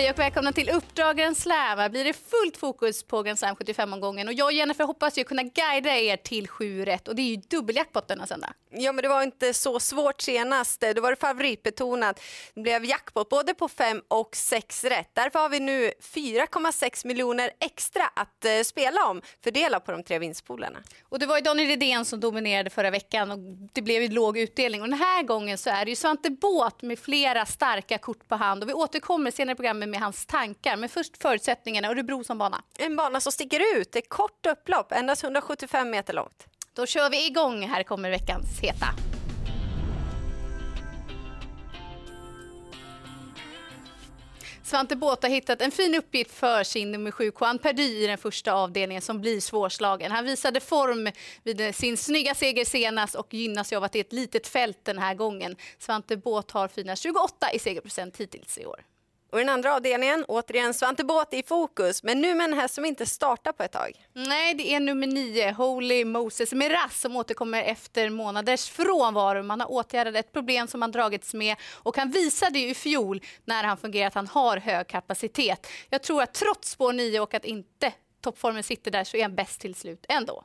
Hej och välkomna till Uppdrag Slam. Här blir det fullt fokus på Grand Slam 75-omgången. Och jag och Jennifer hoppas ju kunna guida er till 7 rätt. Och det är ju dubbeljackpot denna söndag. Ja, men det var inte så svårt senast. Då var det favoritbetonat. Det blev jackpot både på 5 och 6 rätt. Därför har vi nu 4,6 miljoner extra att eh, spela om, fördela på de tre vinstpoolerna. Och det var ju Daniel Redén som dominerade förra veckan och det blev ju låg utdelning. Och den här gången så är det ju Svante Båt med flera starka kort på hand. Och vi återkommer senare i programmet med hans tankar. Men först förutsättningarna, Örebro som bana. En bana som sticker ut. Det är kort upplopp, endast 175 meter långt. Då kör vi igång. Här kommer veckans heta. Svante Båth har hittat en fin uppgift för sin nummer sju, Juan Perdy i den första avdelningen som blir svårslagen. Han visade form vid sin snygga seger senast och gynnas av att det är ett litet fält den här gången. Svante Båth har fina 28 i segerprocent hittills i år. Och den andra avdelningen, återigen Svante Båt i fokus, men nu med en häst som inte startar på ett tag. Nej, det är nummer nio, Holy Moses Miraz, som återkommer efter månaders frånvaro. Man har åtgärdat ett problem som han dragits med och han visade ju i fjol när han fungerar att han har hög kapacitet. Jag tror att trots spår nio och att inte toppformen sitter där så är han bäst till slut ändå.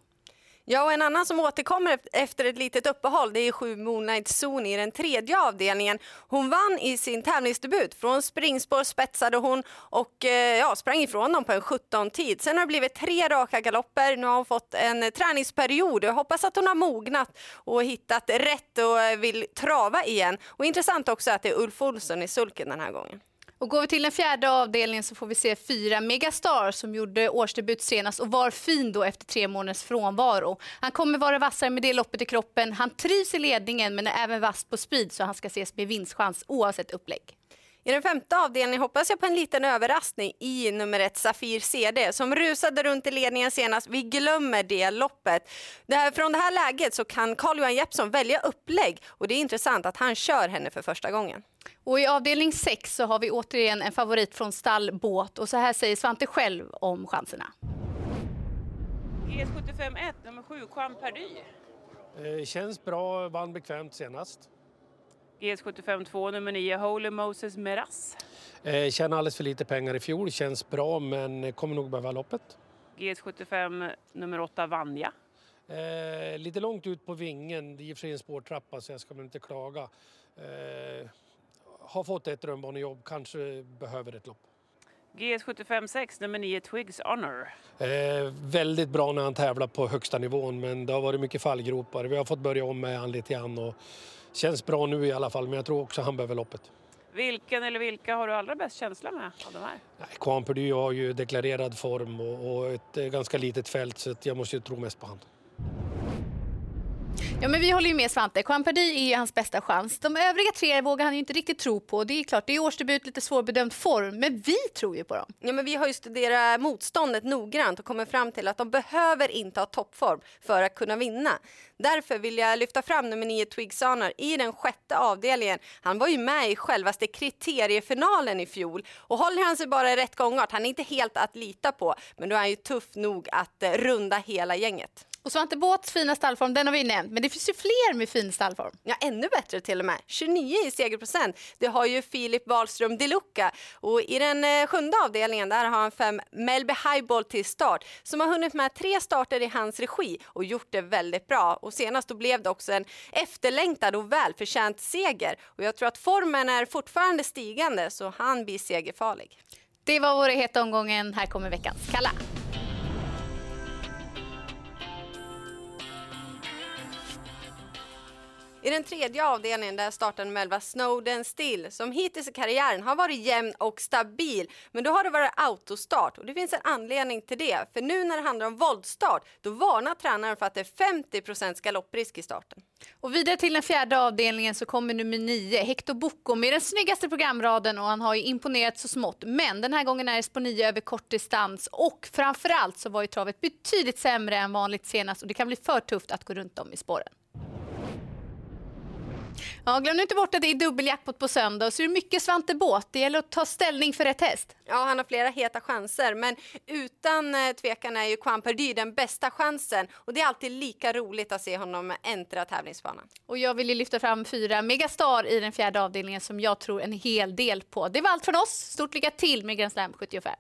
Ja, och en annan som återkommer efter ett litet uppehåll det är sju Moonlight Zone i den tredje avdelningen. Hon vann i sin tävlingsdebut. Från springspår spetsade hon och eh, ja, sprang ifrån dem på en 17-tid. Sen har det blivit tre raka galopper. Nu har hon fått en träningsperiod. Jag hoppas att hon har mognat och hittat rätt och vill trava igen. Och intressant också att det är Ulf Olsson i sulken den här gången. Och går vi till den fjärde avdelningen så får vi se fyra Megastar som gjorde årsdebut senast och var fin då efter tre månaders frånvaro. Han kommer vara vassare med det loppet i kroppen. Han trivs i ledningen men är även vass på speed så han ska ses med vinstchans oavsett upplägg. I den femte avdelningen hoppas jag på en liten överraskning i nummer ett Safir CD som rusade runt i ledningen senast. Vi glömmer det loppet. Det här, från det här läget så kan Carl-Johan Jeppsson välja upplägg och det är intressant att han kör henne för första gången. Och I avdelning 6 så har vi återigen en favorit från stall Båt och så här säger Svante själv om chanserna. GS75 1, nummer 7, Juan Perdy. Eh, känns bra, vann bekvämt senast. GS75 2, nummer 9, Holy Moses Meras. Eh, tjänade alldeles för lite pengar i fjol, känns bra men kommer nog behöva loppet. GS75 nummer 8, Vanja. Eh, lite långt ut på vingen, det är i och för sig en spårtrappa så jag ska väl inte klaga. Eh, har fått ett drömbanejobb, kanske behöver ett lopp. GS75 6, nummer 9, Twigs Honor. Eh, väldigt bra när han tävlar på högsta nivån men det har varit mycket fallgropar. Vi har fått börja om med han lite grann och känns bra nu i alla fall men jag tror också han behöver loppet. Vilken eller vilka har du allra bäst känsla med av de här? Kwan Perdy har ju deklarerad form och, och ett eh, ganska litet fält så jag måste ju tro mest på honom. Ja, men vi håller ju med Svante. Quamperdy är ju hans bästa chans. De övriga tre vågar han ju inte riktigt tro på. Det är klart, det är årsdebut, lite svårbedömd form, men vi tror ju på dem. Ja, men vi har ju studerat motståndet noggrant och kommit fram till att de behöver inte ha toppform för att kunna vinna. Därför vill jag lyfta fram nummer 9 Twigsaner i den sjätte avdelningen. Han var ju med i självaste kriteriefinalen i fjol och håller han sig bara i rätt gångart, han är inte helt att lita på, men då är han ju tuff nog att eh, runda hela gänget. Och Svante Båths fina stallform, den har vi nämnt, men det finns ju fler med fin stallform. Ja, ännu bättre till och med. 29 i segerprocent. Det har ju Filip Wahlström Deluca. Och i den eh, sjunde avdelningen där har han fem Melby Highball till start som har hunnit med tre starter i hans regi och gjort det väldigt bra. Och senast då blev det också en efterlängtad och välförtjänt seger. Och jag tror att formen är fortfarande stigande så han blir segerfarlig. Det var våra heta omgången. Här kommer veckans Kalla. I den tredje avdelningen där startar Melva Snowden Still som hittills i karriären har varit jämn och stabil. Men då har det varit autostart och det finns en anledning till det. För nu när det handlar om voltstart då varnar tränaren för att det är 50% galopprisk i starten. Och vidare till den fjärde avdelningen så kommer nummer nio, Hector Bocco med den snyggaste programraden och han har ju imponerat så smått. Men den här gången är det på nio över kort distans och framförallt så var ju travet betydligt sämre än vanligt senast och det kan bli för tufft att gå runt om i spåren. Ja, glöm inte bort att det är dubbeljackpot på söndag så är det mycket Svante Båt. Det gäller att ta ställning för rätt häst. Ja, han har flera heta chanser, men utan eh, tvekan är ju Perdy den bästa chansen och det är alltid lika roligt att se honom äntra tävlingsbanan. Och jag vill lyfta fram fyra Megastar i den fjärde avdelningen som jag tror en hel del på. Det var allt från oss. Stort lycka till med Grand Slam 75.